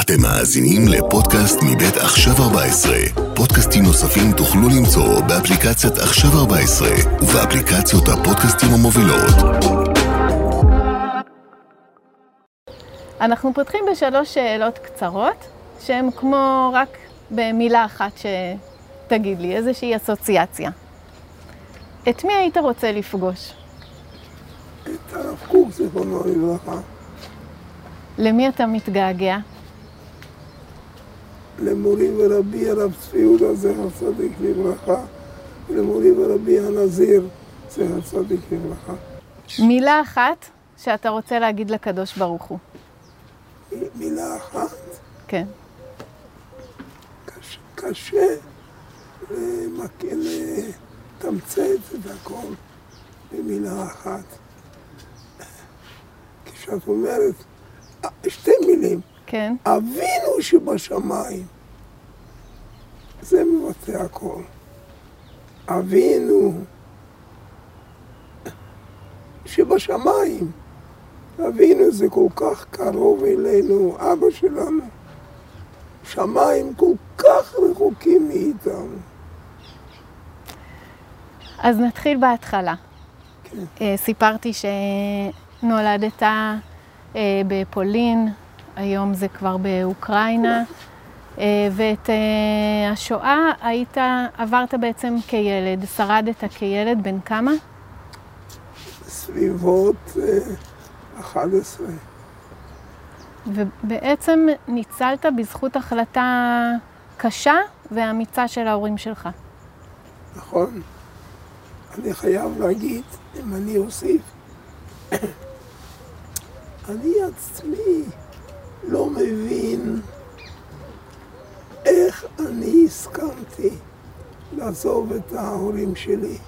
אתם מאזינים לפודקאסט מבית עכשיו 14. פודקאסטים נוספים תוכלו למצוא באפליקציית עכשיו 14 ובאפליקציות הפודקאסטים המובילות. אנחנו פותחים בשלוש שאלות קצרות, שהן כמו רק במילה אחת שתגיד לי, איזושהי אסוציאציה. את מי היית רוצה לפגוש? את הרב קוק, זיכרונו לברכה, למי אתה מתגעגע? למורי ורבי הרב צבי יהודה, זכר צדיק לברכה, ולמורי ורבי הנזיר, זכר צדיק לברכה. מילה אחת שאתה רוצה להגיד לקדוש ברוך הוא. מילה אחת, כן. קשה, קשה למק... לתמצת את הכל במילה אחת. כשאת אומרת אה, שתי מילים, כן. אבינו שבשמיים, זה מבטא הכל. אבינו שבשמיים. אבינו זה כל כך קרוב אלינו, אבא שלנו. שמיים כל כך רחוקים מאיתנו. אז נתחיל בהתחלה. כן. אה, סיפרתי שנולדת אה, בפולין, היום זה כבר באוקראינה, אה, ואת אה, השואה היית, עברת בעצם כילד, שרדת כילד, בן כמה? סביבות אה, 11. ובעצם ניצלת בזכות החלטה קשה ואמיצה של ההורים שלך. נכון? אני חייב להגיד, אם אני אוסיף, אני עצמי לא מבין איך אני הסכמתי לעזוב את ההורים שלי.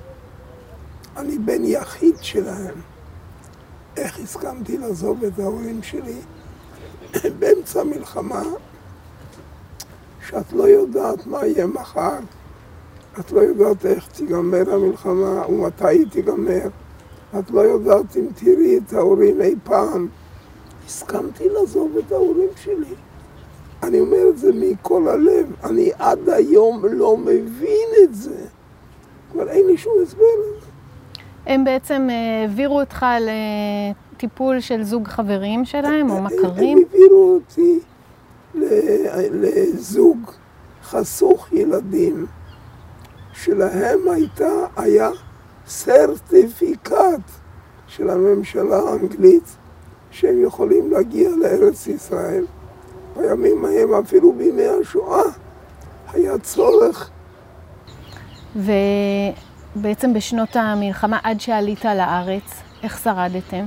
אני בן יחיד שלהם. איך הסכמתי לעזוב את ההורים שלי באמצע מלחמה, שאת לא יודעת מה יהיה מחר, את לא יודעת איך תיגמר המלחמה ומתי היא תיגמר. את לא יודעת אם תראי את ההורים אי פעם. הסכמתי לעזוב את ההורים שלי. אני אומר את זה מכל הלב. אני עד היום לא מבין את זה. אבל אין לי שום הסבר לזה. הם בעצם אה, העבירו אותך לטיפול של זוג חברים שלהם או מכרים? הם העבירו אותי לזוג חסוך ילדים, שלהם הייתה, היה סרטיפיקט של הממשלה האנגלית שהם יכולים להגיע לארץ ישראל. בימים ההם, אפילו בימי השואה, היה צורך. ובעצם בשנות המלחמה, עד שעלית לארץ, איך שרדתם?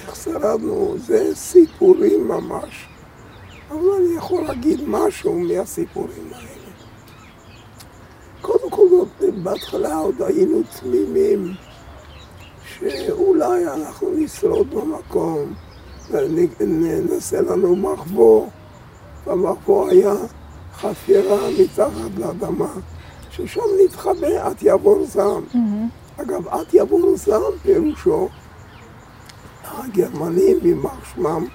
איך שרדנו, זה סיפורים ממש. אבל אני יכול להגיד משהו מהסיפורים האלה. קודם כל, בהתחלה עוד היינו תמימים, שאולי אנחנו נשרוד במקום, ונעשה לנו מחבוא. והמחבוא היה חפירה מתחת לאדמה, ששם נתחבא עד יעבור זעם. אגב, עד יעבור זעם פירושו הגרמנים, יימח שמם,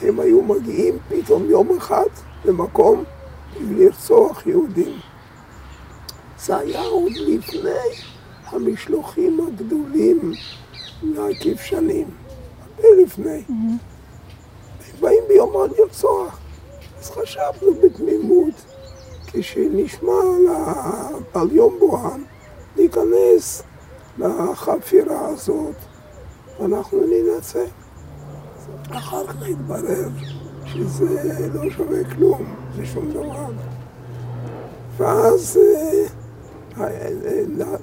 הם היו מגיעים פתאום יום אחד למקום לרצוח יהודים. זה היה עוד לפני המשלוחים הגדולים מהכבשנים, הרבה לפני. הם באים ביום לרצוח. אז חשבנו בתמימות, כשנשמע על, ה... על יום בוהם, להיכנס לחפירה הזאת, ואנחנו ננצח. אחר כך התברר שזה לא שווה כלום, זה שום דבר. ואז אה,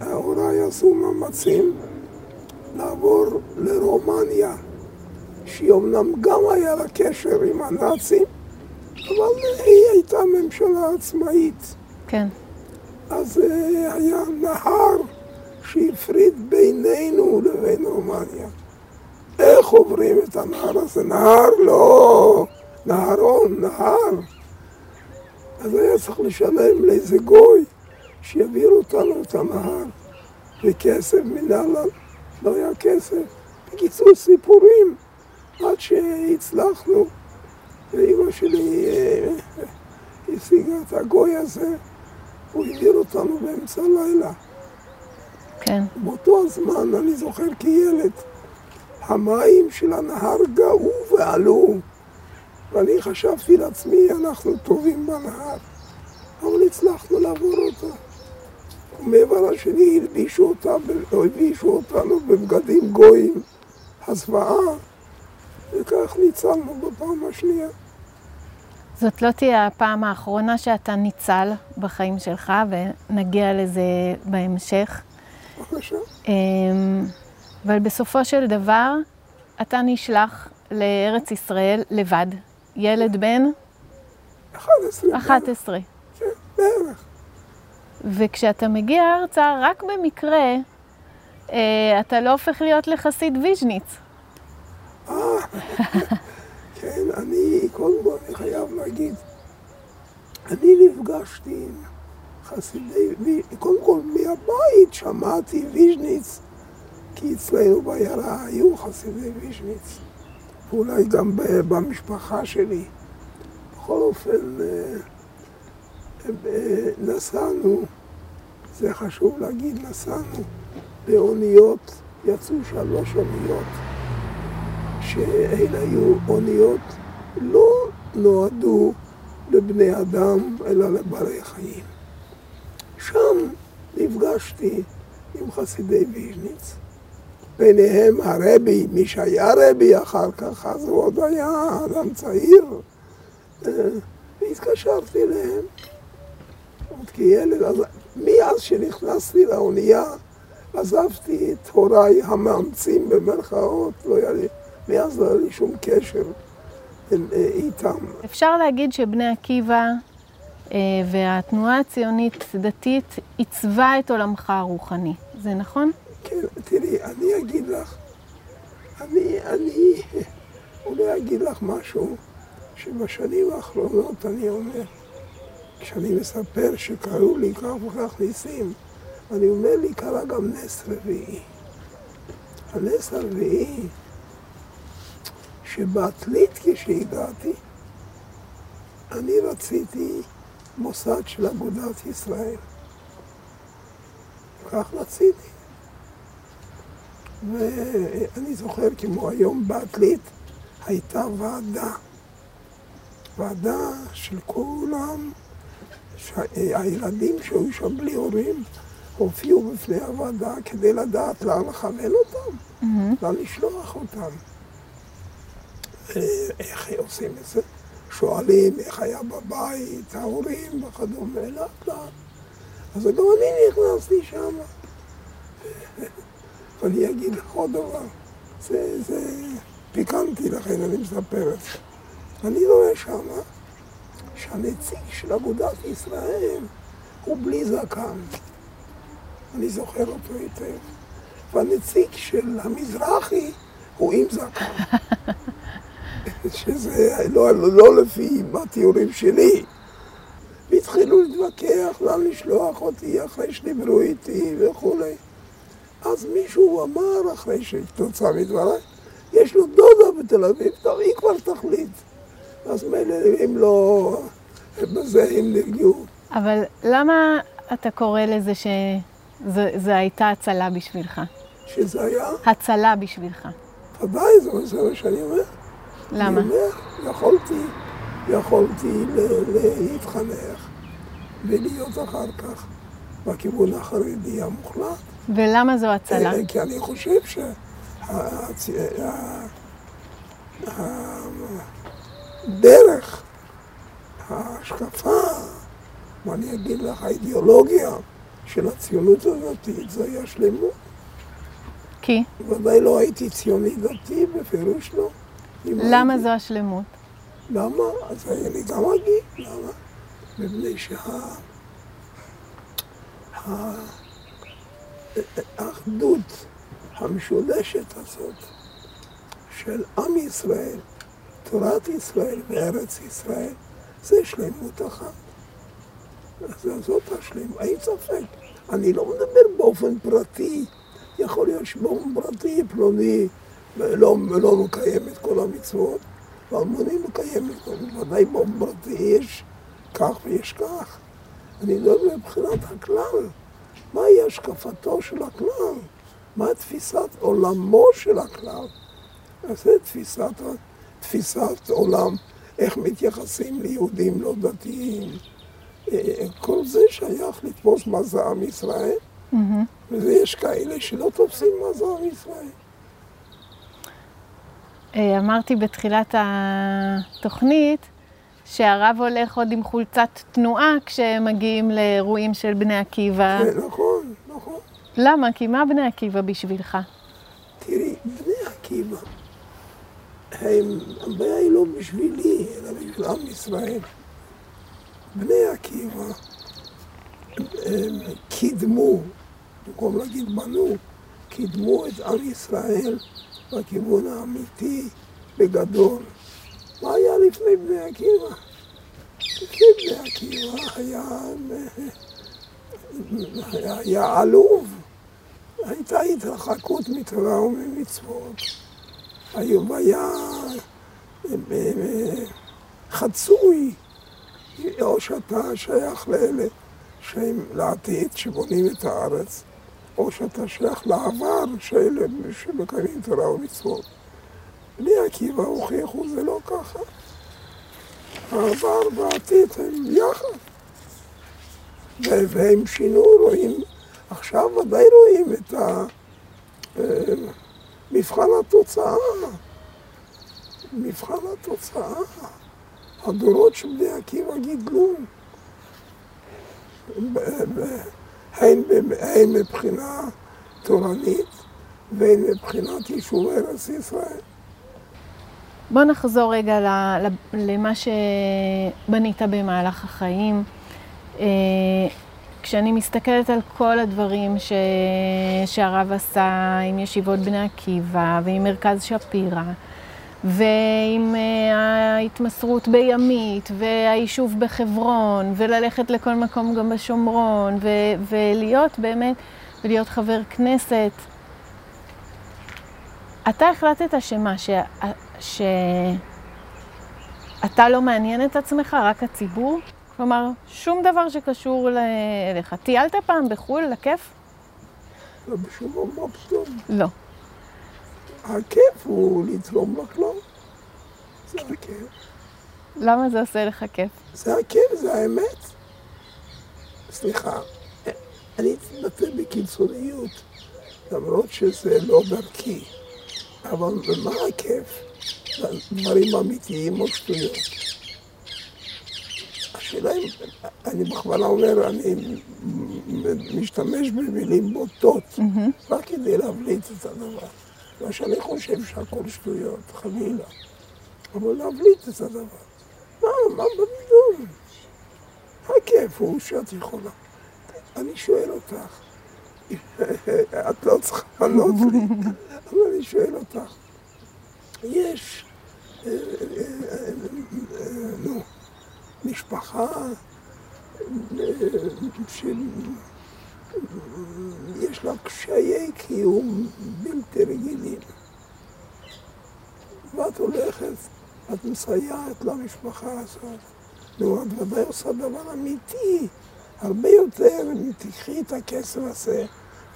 ההוריי עשו מאמצים לעבור לרומניה, שהיא אמנם גם היה לה קשר עם הנאצים, אבל היא הייתה ממשלה עצמאית. כן. אז אה, היה נהר שהפריד בינינו לבין רומניה. איך עוברים את הנהר הזה? נהר לא, נהרון, נהר. אז היה צריך לשלם לאיזה גוי שיעביר אותנו את הנהר, וכסף מנהלן, לא היה כסף. בקיצור, סיפורים, עד שהצלחנו ואימא שלי אה, השיגה את הגוי הזה, הוא העביר אותנו באמצע הלילה. כן. באותו הזמן, אני זוכר כילד, המים של הנהר גאו ועלו, ואני חשבתי לעצמי, אנחנו טובים בנהר, אבל הצלחנו לעבור אותו. ומעבר השני הלבישו, אותה, הלבישו אותנו בבגדים גויים, הזוועה, וכך ניצלנו בפעם השנייה. זאת לא תהיה הפעם האחרונה שאתה ניצל בחיים שלך, ונגיע לזה בהמשך. בבקשה. אמ, אבל בסופו של דבר, אתה נשלח לארץ ישראל לבד. ילד בן 11. 11. כן, בערך. וכשאתה מגיע ארצה, רק במקרה, אה, אתה לא הופך להיות לחסיד ויז'ניץ. כן, אני, קודם כל אני חייב להגיד, אני נפגשתי עם חסידי, קודם כל מהבית שמעתי ויז'ניץ, כי אצלנו בעיירה היו חסידי ויז'ניץ, ואולי גם במשפחה שלי. בכל אופן, אה, אה, נסענו, זה חשוב להגיד, נסענו באוניות, יצאו שלוש אוניות. שאלה היו אוניות לא נועדו לבני אדם, אלא לבעלי חיים. שם נפגשתי עם חסידי ויז'ניץ. ביניהם הרבי, מי שהיה רבי אחר כך, אז הוא עוד היה אדם צעיר. אה, והתקשרתי אליהם, עוד כילד. אז מאז שנכנסתי לאונייה, עזבתי את הוריי המאמצים במרכאות, לא היה לי, מאז לא היה לי שום קשר אה, איתם. אפשר להגיד שבני עקיבא אה, והתנועה הציונית דתית עיצבה את עולמך הרוחני. זה נכון? כן, תראי, אני אגיד לך, אני, אני אולי אגיד לך משהו שבשנים האחרונות אני אומר, כשאני מספר שקראו לי כך וכך ניסים, אני אומר לי קרה גם נס רביעי. הנס הרביעי, שבעתלית כשהגעתי, אני רציתי מוסד של אגודת ישראל. כך רציתי. ואני זוכר כמו היום בעתלית הייתה ועדה, ועדה של כולם, שהילדים שהיו שם בלי הורים הופיעו בפני הוועדה כדי לדעת לאן לכוון אותם, לאן לשלוח אותם. איך עושים את זה? שואלים איך היה בבית, ההורים וכדומה, לאט לאט. אז גם אני נכנסתי שם. ואני אגיד לך עוד דבר, זה, זה פיקנטי לכן אני מספר את זה. אני רואה שם שהנציג של אגודת ישראל הוא בלי זקן. אני זוכר אותו היטב. והנציג של המזרחי הוא עם זקן. שזה לא, לא, לא לפי התיאורים שלי. והתחילו להתווכח לאן לשלוח אותי אחרי שדיברו איתי וכולי. אז מישהו אמר, אחרי שתוצא מדבריי, יש לו דודה בתל אביב, טוב, היא כבר תחליט. אז מילא אם לא, בזה הם נרגעו. אבל למה אתה קורא לזה שזו הייתה הצלה בשבילך? שזה היה, הצלה בשבילך. ודאי, זה זה מה שאני אומר. למה? אני אומר, יכולתי, יכולתי להתחנך ולהיות אחר כך בכיוון החרדי המוחלט. ולמה זו הצלה? אה, כי אני חושב שהדרך, ההשקפה, ואני אגיד לך, האידיאולוגיה של הציונות הדתית זה היה שלמות. כי? ודאי לא הייתי ציוני דתי, בפירוש לא. למה הייתי- זו השלמות? למה? אז אני גם אגיד, למה? מפני שה... האחדות המשולשת הזאת של עם ישראל, תורת ישראל וארץ ישראל, זה שלמות אחת. אז זאת השלמות, אין ספק. אני לא מדבר באופן פרטי. יכול להיות שבאופן פרטי פלוני לא, לא מקיים את כל המצוות, ואלמונים מקיים את זה. ודאי בפרטי יש כך ויש כך. אני לא יודע מבחינת הכלל, מהי השקפתו של הכלל, מה תפיסת עולמו של הכלל. אז זה תפיסת, תפיסת עולם, איך מתייחסים ליהודים לא דתיים. אה, כל זה שייך לתפוס מה זה עם ישראל, Mm-hmm. ויש כאלה שלא תופסים מה זה עם ישראל. אה, אמרתי בתחילת התוכנית שהרב הולך עוד עם חולצת תנועה כשהם מגיעים לאירועים של בני עקיבא. כן, נכון, נכון. למה? כי מה בני עקיבא בשבילך? תראי, בני עקיבא, הם, הבעיה היא לא בשבילי, אלא בשביל עם ישראל. בני עקיבא, הם, הם קידמו, במקום להגיד בנו, קידמו את עם ישראל בכיוון האמיתי, בגדול. מה היה לפני בני עקיבא? לפני בני עקיבא היה, היה, עלוב. הייתה התרחקות מתורה וממצוות. היו היה אה, אה, חצוי, או שאתה שייך לאלה שהם לעתיד, שבונים את הארץ, או שאתה שייך לעבר, שאלה שמקיימים תורה ומצוות. בני עקיבא הוכיחו זה לא ככה. העבר והעתיד הם יחד. והם שינו, רואים, עכשיו ודאי רואים את ה... אה, מבחן התוצאה. מבחן התוצאה. הדורות של בני עקיבא גידלו. הן, מבחינה תורנית והן מבחינת יישוב ארץ ישראל. בוא נחזור רגע למה שבנית במהלך החיים. אה, כשאני מסתכלת על כל הדברים ש... שהרב עשה עם ישיבות בני עקיבא ועם מרכז שפירא ועם uh, ההתמסרות בימית והיישוב בחברון וללכת לכל מקום גם בשומרון ו... ולהיות באמת, ולהיות חבר כנסת. אתה החלטת שמה, ש... שאתה לא מעניין את עצמך, רק הציבור? כלומר, שום דבר שקשור אליך. טיילת פעם בחו"ל לכיף? לא בשום מה פתאום. לא. הכיף הוא לתרום לכלל. זה הכיף. למה זה עושה לך כיף? זה הכיף, זה האמת. סליחה, אני אתבטא בקיצוניות, למרות שזה לא דרכי. אבל במה הכיף? דברים אמיתיים או שטויות? השאלה אם, אני בכוונה אומר, אני משתמש במילים בוטות, רק כדי להבליט את הדבר. לא שאני חושב שהכל שטויות, חלילה, אבל להבליט את הדבר. מה, מה במידון? הכיף הוא שאת יכולה. אני שואל אותך, את לא צריכה לענות לי, אבל אני שואל אותך, יש, אה, אה, אה, נו, משפחה שיש לה קשיי קיום בלתי רגילים. ואת הולכת, את מסייעת למשפחה הזאת. נו, את ודאי עושה דבר אמיתי, הרבה יותר אם תקחי את הכסף הזה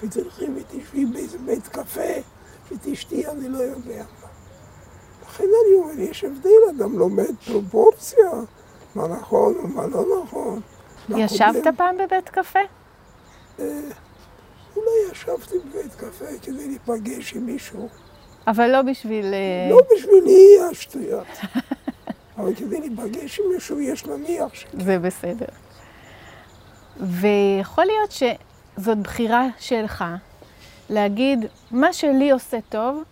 ותלכי ותשבי באיזה בית קפה ותשתי, אני לא יודע. לכן אני אומר, יש הבדל, אדם לומד פרופורציה, מה נכון ומה לא נכון. ישבת. פעם בבית קפה? אה, אולי ישבתי בבית קפה כדי להיפגש עם מישהו. אבל לא בשביל... אה, לא בשבילי השטויות. אבל כדי להיפגש עם מישהו יש להניח ש... זה בסדר. ויכול להיות שזאת בחירה שלך להגיד, מה שלי עושה טוב,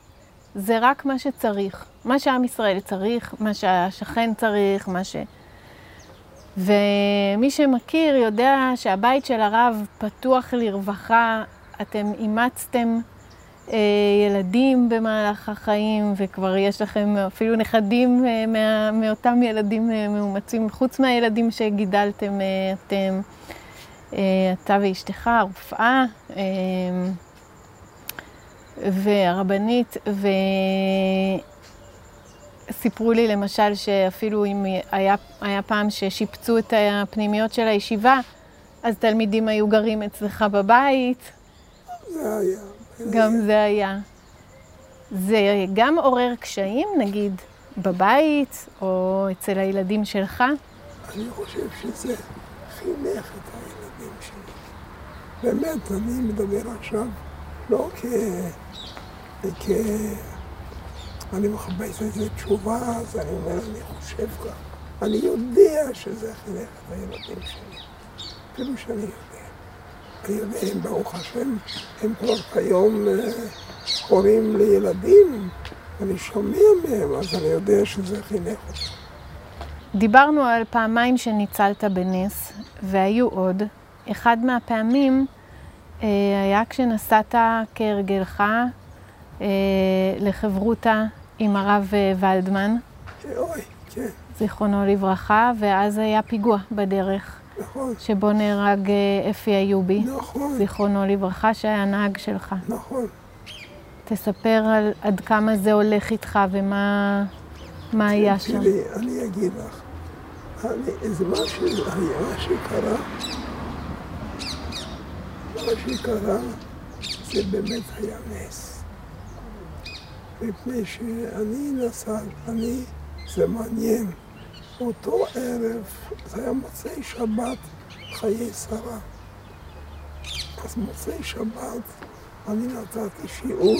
זה רק מה שצריך. מה שעם ישראל צריך, מה שהשכן צריך, מה ש... ומי שמכיר יודע שהבית של הרב פתוח לרווחה, אתם אימצתם אה, ילדים במהלך החיים, וכבר יש לכם אפילו נכדים אה, מה, מאותם ילדים אה, מאומצים, חוץ מהילדים שגידלתם אה, אתם, אה, אתה ואשתך, הרופאה אה, והרבנית, ו... סיפרו לי למשל שאפילו אם היה, היה פעם ששיפצו את הפנימיות של הישיבה, אז תלמידים היו גרים אצלך בבית. זה היה. גם זה היה. זה גם עורר קשיים, נגיד, בבית או אצל הילדים שלך? אני חושב שזה חינך את הילדים שלי. באמת, אני מדבר עכשיו לא כ... כ... אני מחפש איזה תשובה, אז אני אומר, אני חושב כך. אני יודע שזה חינך את הילדים שלי. אפילו שאני יודע. אני יודע, הם ברוך השם, הם כבר כיום אה, הורים לילדים, אני שומע מהם, אז אני יודע שזה חינך אותם. דיברנו על פעמיים שניצלת בנס, והיו עוד. אחד מהפעמים אה, היה כשנסעת כהרגלך אה, לחברותה עם הרב אה, ולדמן, אוי, כן, זיכרונו לברכה, ואז היה פיגוע בדרך, נכון, שבו נהרג אה, אפי איובי, נכון, זיכרונו לברכה, שהיה נהג שלך. נכון. תספר על עד כמה זה הולך איתך ומה מה היה שם. תראי, אני אגיד לך, אני, זה מה שהיה, מה שקרה, מה שקרה, זה באמת היה נס. מפני שאני נסע, אני, זה מעניין, אותו ערב, זה היה מוצאי שבת, חיי שרה. אז מוצאי שבת אני נתתי שיעור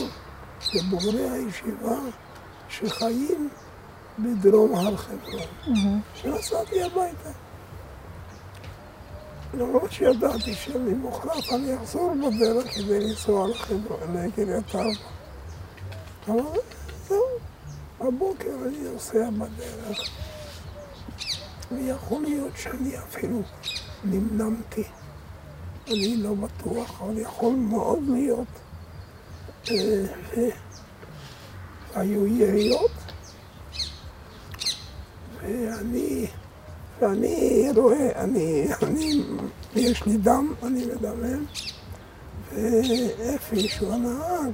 לבוגרי הישיבה שחיים בדרום הר חברון. ונסעתי הביתה. למרות שידעתי שלמחרת אני אחזור בדרך כדי לנסוע לחברון, לקריית ארבע. אבל זהו, בבוקר אני נוסע בדרך, ויכול להיות שאני אפילו נמנמתי. אני לא בטוח, אבל יכול מאוד להיות. אה, היו יריות, ואני, ואני רואה, אני, אני, יש לי דם, אני מדמם, ואפי, שהוא הנהג,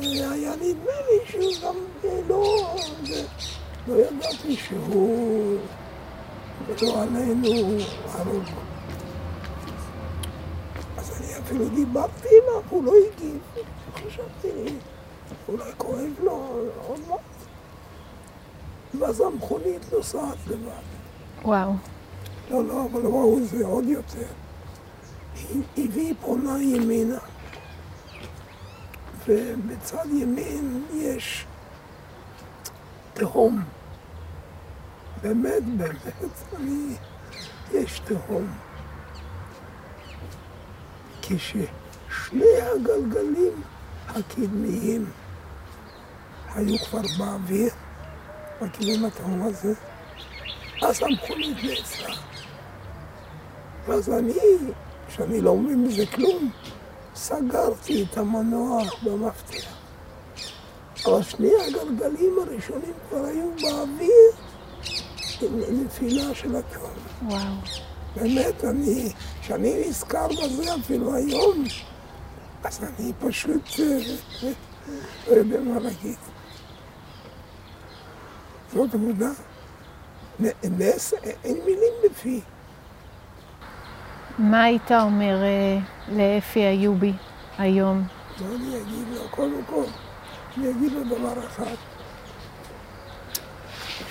היה נדמה לי שהוא גם לא, זה, לא ידעתי שהוא, לא עלינו, הרוג. אז אני אפילו דיברתי אליו, הוא לא הגיב. חשבתי, אולי כואב לו עוד מעט. ואז המכונית נוסעת לבד. וואו. לא, לא, אבל וואו, זה עוד יותר. היא, היא פונה ימינה, ובצד ימין יש תהום. באמת, באמת, אני... יש תהום. כששני הגלגלים הקדמיים היו כבר באוויר, בכיוון התהום הזה, אז המכונית נעצרה. ואז אני, שאני לא מבין בזה כלום, סגרתי את המנוע במפתח. אבל שני הגלגלים הראשונים כבר היו באוויר עם נפילה של התהום. וואו. באמת, אני, כשאני נזכר בזה אפילו היום, אז אני פשוט אה, אה, לא יודע מה להגיד. זאת עבודה. נס, אין מילים בפי. מה היית אומר אה, לאפי איובי היום? מה אני אגיד לו? קודם כל, אני אגיד לו דבר אחד,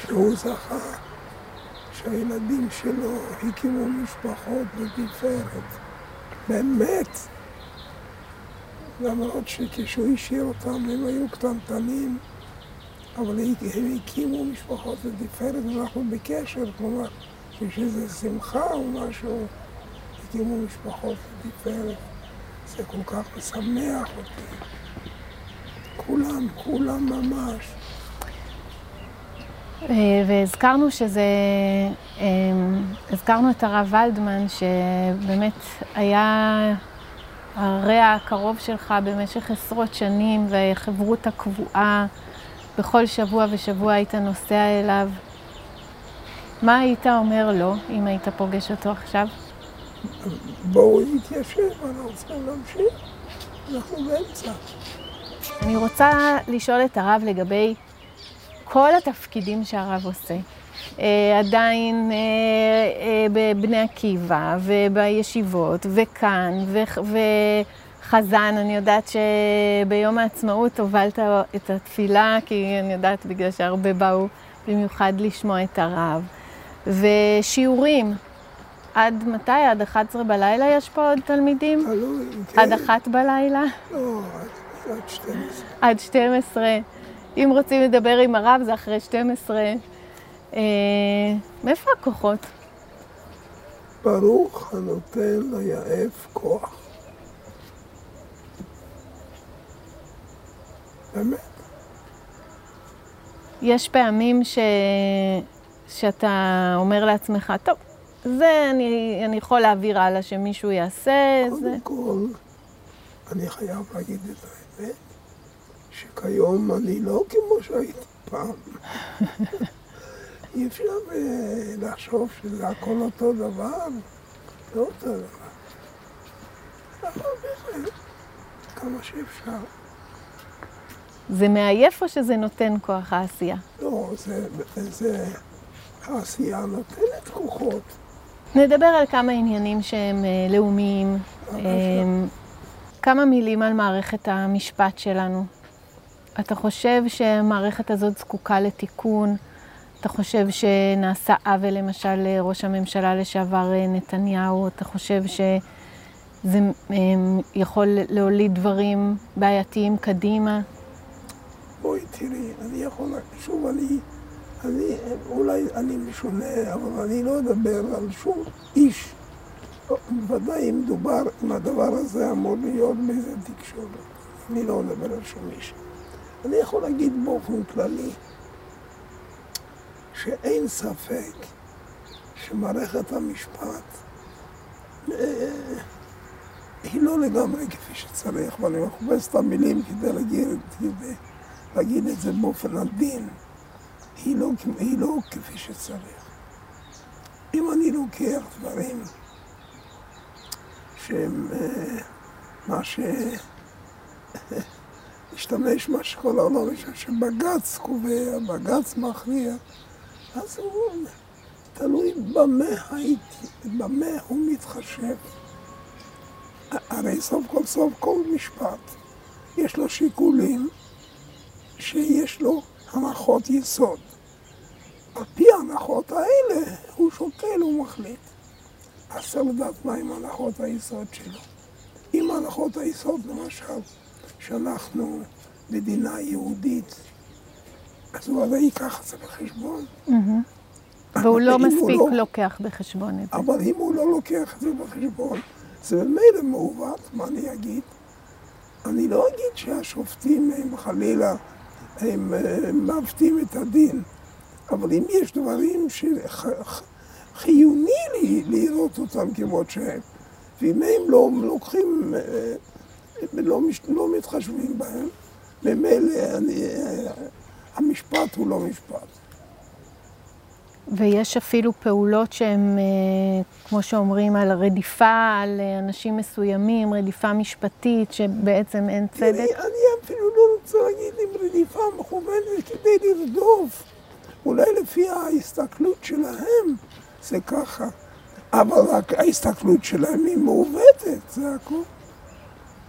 שהוא זכה שהילדים שלו הקימו משפחות לתפארת. באמת. למרות שכשהוא השאיר אותם הם היו קטנטנים, אבל הם הקימו משפחות לתפארת ואנחנו בקשר, כלומר, איזו שמחה או משהו, הקימו משפחות לתפארת. זה כל כך משמח אותי. כולם, כולם ממש. אה, והזכרנו שזה, אה, הזכרנו את הרב ולדמן, שבאמת היה הרע הקרוב שלך במשך עשרות שנים, והחברות הקבועה, בכל שבוע ושבוע היית נוסע אליו. מה היית אומר לו, אם היית פוגש אותו עכשיו? בואו נתיישב, אנחנו צריכים להמשיך. אנחנו באמצע. אני רוצה לשאול את הרב לגבי כל התפקידים שהרב עושה. אה, עדיין אה, אה, בבני עקיבא ובישיבות וכאן וחזן, אני יודעת שביום העצמאות הובלת את התפילה, כי אני יודעת בגלל שהרבה באו במיוחד לשמוע את הרב. ושיעורים, עד מתי? עד 11 בלילה יש פה עוד תלמידים? תלוי, כן. עד אחת בלילה? לא, עד- עד 12. עד 12. אם רוצים לדבר עם הרב זה אחרי 12. אה, מאיפה הכוחות? ברוך הנותן ליעף כוח. באמת. יש פעמים ש... שאתה אומר לעצמך, טוב, זה אני, אני יכול להעביר הלאה שמישהו יעשה, זה... קודם כל, אני חייב להגיד את האמת, שכיום אני לא כמו שהייתי פעם. אי אפשר אה, לחשוב שזה הכל אותו דבר, לא אותו דבר. אבל בהחלט, כמה שאפשר. זה מעייף או שזה נותן כוח העשייה? לא, זה, זה, העשייה נותנת כוחות. נדבר על כמה עניינים שהם אה, לאומיים. אה, כמה מילים על מערכת המשפט שלנו. אתה חושב שהמערכת הזאת זקוקה לתיקון? אתה חושב שנעשה עוול למשל לראש הממשלה לשעבר אה, נתניהו? אתה חושב שזה יכול להוליד דברים בעייתיים קדימה? בואי תראי, אני יכול, שוב, אני, אני, אולי אני משונה, אבל אני לא אדבר על שום איש. בוודאי אם מדובר, אם הדבר הזה אמור להיות באיזה תקשורת. אני לא אדבר על שום איש. אני יכול להגיד באופן כללי, שאין ספק שמערכת המשפט אה, היא לא לגמרי כפי שצריך, ואני מחפש את המילים כדי להגיד, כדי להגיד את זה באופן עדין. היא לא, היא לא כפי שצריך. אם אני לוקח דברים שהם אה, מה ש... השתמש מה שכל העולם יש, שבג"ץ קובע, בג"ץ מכריע, אז הוא תלוי במה הייתי, במה הוא מתחשב. הרי סוף כל סוף כל משפט יש לו שיקולים שיש לו הנחות יסוד. על פי ההנחות האלה הוא שוקל ומחליט. אז צריך לדעת מהם הנחות היסוד שלו. אם הנחות היסוד, למשל, שאנחנו מדינה יהודית, אז הוא הרי ייקח את זה בחשבון. והוא לא מספיק לא- לוקח בחשבון את זה. אבל אם הוא לא לוקח את זה בחשבון, זה ממילא מעוות, מה אני אגיד? אני לא אגיד שהשופטים הם חלילה, הם אה, מעוותים את הדין, אבל אם יש דברים שחיוני לי לראות אותם כמות שהם, ואם הם לא לוקחים, אה, לא, לא מתחשבים בהם, ממילא אני, אה, המשפט הוא לא משפט. ויש אפילו פעולות שהן, אה, כמו שאומרים, על רדיפה, על אנשים מסוימים, רדיפה משפטית, שבעצם אין צדק. תראי, אני אפילו לא רוצה להגיד אם רדיפה מכוונת כדי לרדוף. אולי לפי ההסתכלות שלהם זה ככה. אבל רק ההסתכלות שלהם היא מעוותת, זה הכול.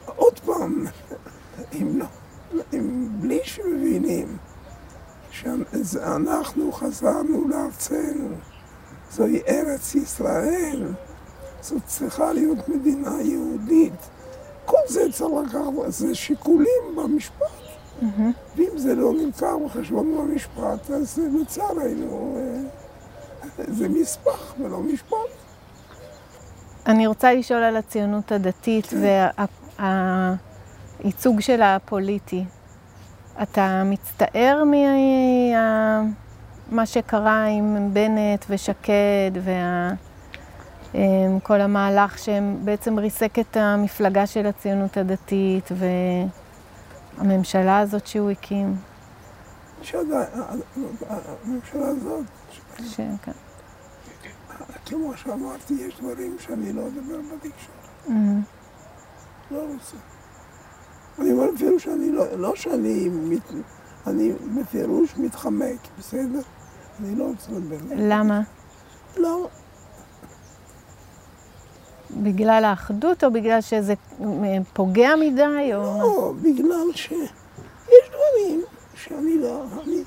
עוד פעם, אם לא, אם בלי שמבינים שאנחנו חזרנו לארצנו, זוהי ארץ ישראל, זאת צריכה להיות מדינה יהודית. כל זה צריך לקחת, זה שיקולים במשפט. ואם זה לא נלקח בחשבון במשפט, אז לצערנו אה, זה מספח ולא משפט. אני רוצה לשאול על הציונות הדתית והייצוג שלה הפוליטי. אתה מצטער ממה שקרה עם בנט ושקד וכל המהלך שבעצם ריסק את המפלגה של הציונות הדתית והממשלה הזאת שהוא הקים? שעדיין, הממשלה הזאת, ש... כן. כמו שאמרתי, יש דברים שאני לא אדבר בתקשורת. לא רוצה. אני אומר אפילו שאני לא, לא שאני, מת, אני בפירוש מתחמק, בסדר? אני לא רוצה לדבר. למה? לא, בגלל האחדות או בגלל שזה אה, פוגע מדי? או... לא, בגלל שיש דברים שאני לא... אני...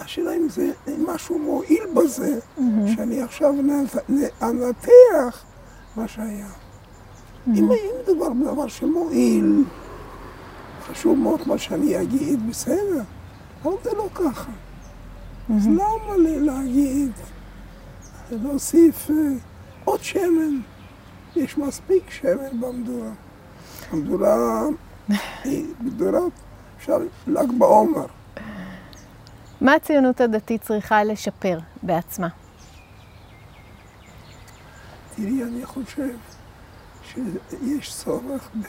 השאלה אם זה אם משהו מועיל בזה, שאני עכשיו אנתח מה שהיה. אם אם מדובר בדבר שמועיל, חשוב מאוד מה שאני אגיד, בסדר, אבל זה לא ככה. אז למה לי להגיד, להוסיף אה, עוד שמן? יש מספיק שמן במדורה. המדורה היא מדורת, אפשר ל"ג בעומר. מה הציונות הדתית צריכה לשפר בעצמה? תראי, אני חושב שיש צורך ב...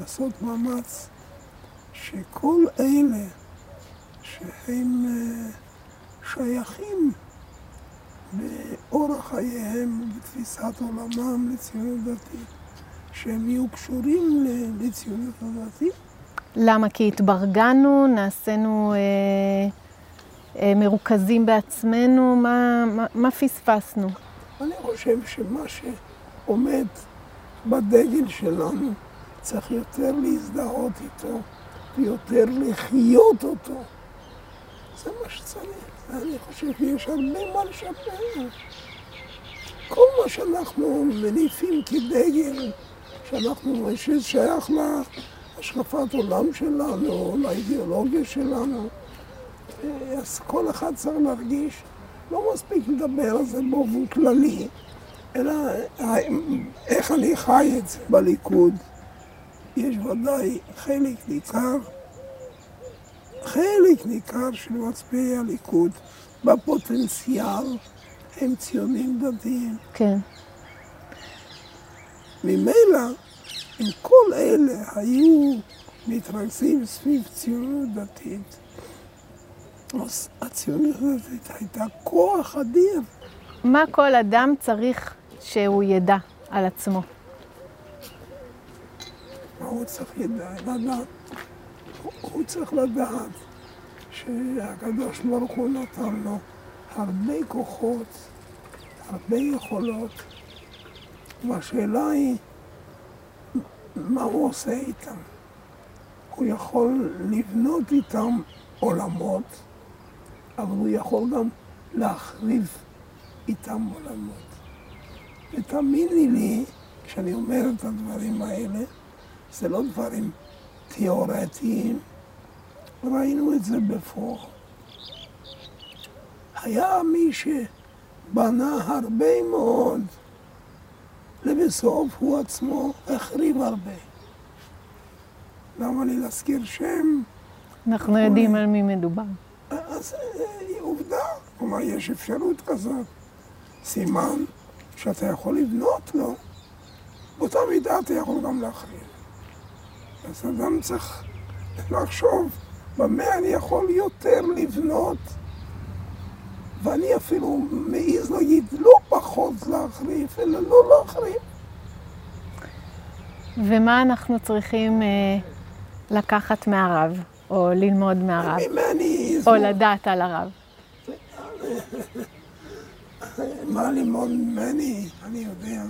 לעשות מאמץ שכל אלה שהם אה, שייכים באורח חייהם, בתפיסת עולמם לציונות דתית, שהם יהיו קשורים לציונות הדתית. למה? כי התברגנו, נעשינו אה, אה, מרוכזים בעצמנו, מה, מה, מה פספסנו? אני חושב שמה שעומד בדגל שלנו צריך יותר להזדהות איתו ויותר לחיות אותו. זה מה שצריך. אני חושב שיש הרבה מה לשפר. כל מה שאנחנו מניפים כדגל, שאנחנו, ששייך להשקפת עולם שלנו, לאידיאולוגיה שלנו, אז כל אחד צריך להרגיש, לא מספיק לדבר על זה באופן כללי, אלא איך אני חי את זה בליכוד. יש ודאי חלק ניכר, חלק ניכר של מצביעי הליכוד בפוטנציאל הם ציונים דתיים. כן. ממילא, אם כל אלה היו מתרכזים סביב ציונות דתית, אז הציונות הדתית הייתה כוח אדיר. מה כל אדם צריך שהוא ידע על עצמו? מה הוא צריך לדעת? הוא- צריך לדעת שהקדוש ברוך הוא נתן לו הרבה כוחות, הרבה יכולות, והשאלה היא, מה הוא עושה איתם? הוא יכול לבנות איתם עולמות, אבל הוא יכול גם להחריב איתם עולמות. ותאמיני לי, כשאני אומר את הדברים האלה, זה לא דברים תיאורטיים, ראינו את זה בפועל. היה מי שבנה הרבה מאוד, לבסוף הוא עצמו החריב הרבה. למה לי להזכיר שם? אנחנו יודעים על מי מדובר. אז אה, עובדה, כלומר יש אפשרות כזאת. סימן שאתה יכול לבנות לו, באותה מידה אתה יכול גם להחריב. אז אדם צריך לחשוב במה אני יכול יותר לבנות, ואני אפילו מעז להגיד לא פחות להחריב, אלא לא להחריב. ומה אנחנו צריכים אה, לקחת מהרב, או ללמוד מהרב, או לדעת על הרב? מה ללמוד ממני, אני יודע,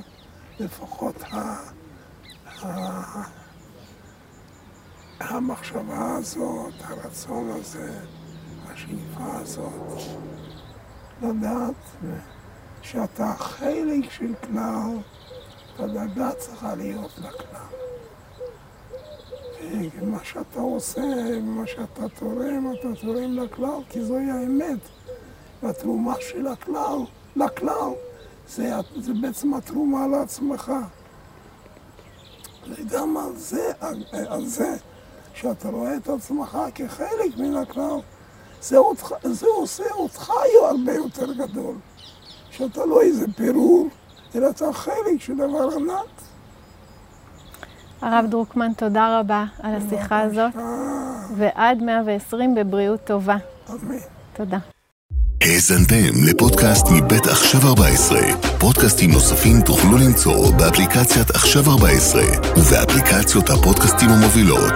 לפחות ה... המחשבה הזאת, הרצון הזה, השאיפה הזאת, לדעת שאתה חלק של כלל, והדאגה צריכה להיות לכלל. ומה שאתה עושה, ומה שאתה תורם, אתה תורם לכלל, כי זוהי האמת. והתרומה של הכלל, לכלל, זה, זה בעצם התרומה לעצמך. וגם על זה, על זה, שאתה רואה את עצמך כחלק מן הכלל, זה, אותך, זה עושה אותך הרבה יותר גדול. שאתה לא איזה פירור, אלא אתה חלק של דבר ענק. הרב דרוקמן, תודה רבה על השיחה הזאת, ועד 120 בבריאות טובה. אמן. תודה. האזנתם לפודקאסט מבית עכשיו 14. פודקאסטים נוספים תוכלו למצוא באפליקציית עכשיו 14 ובאפליקציות הפודקאסטים המובילות.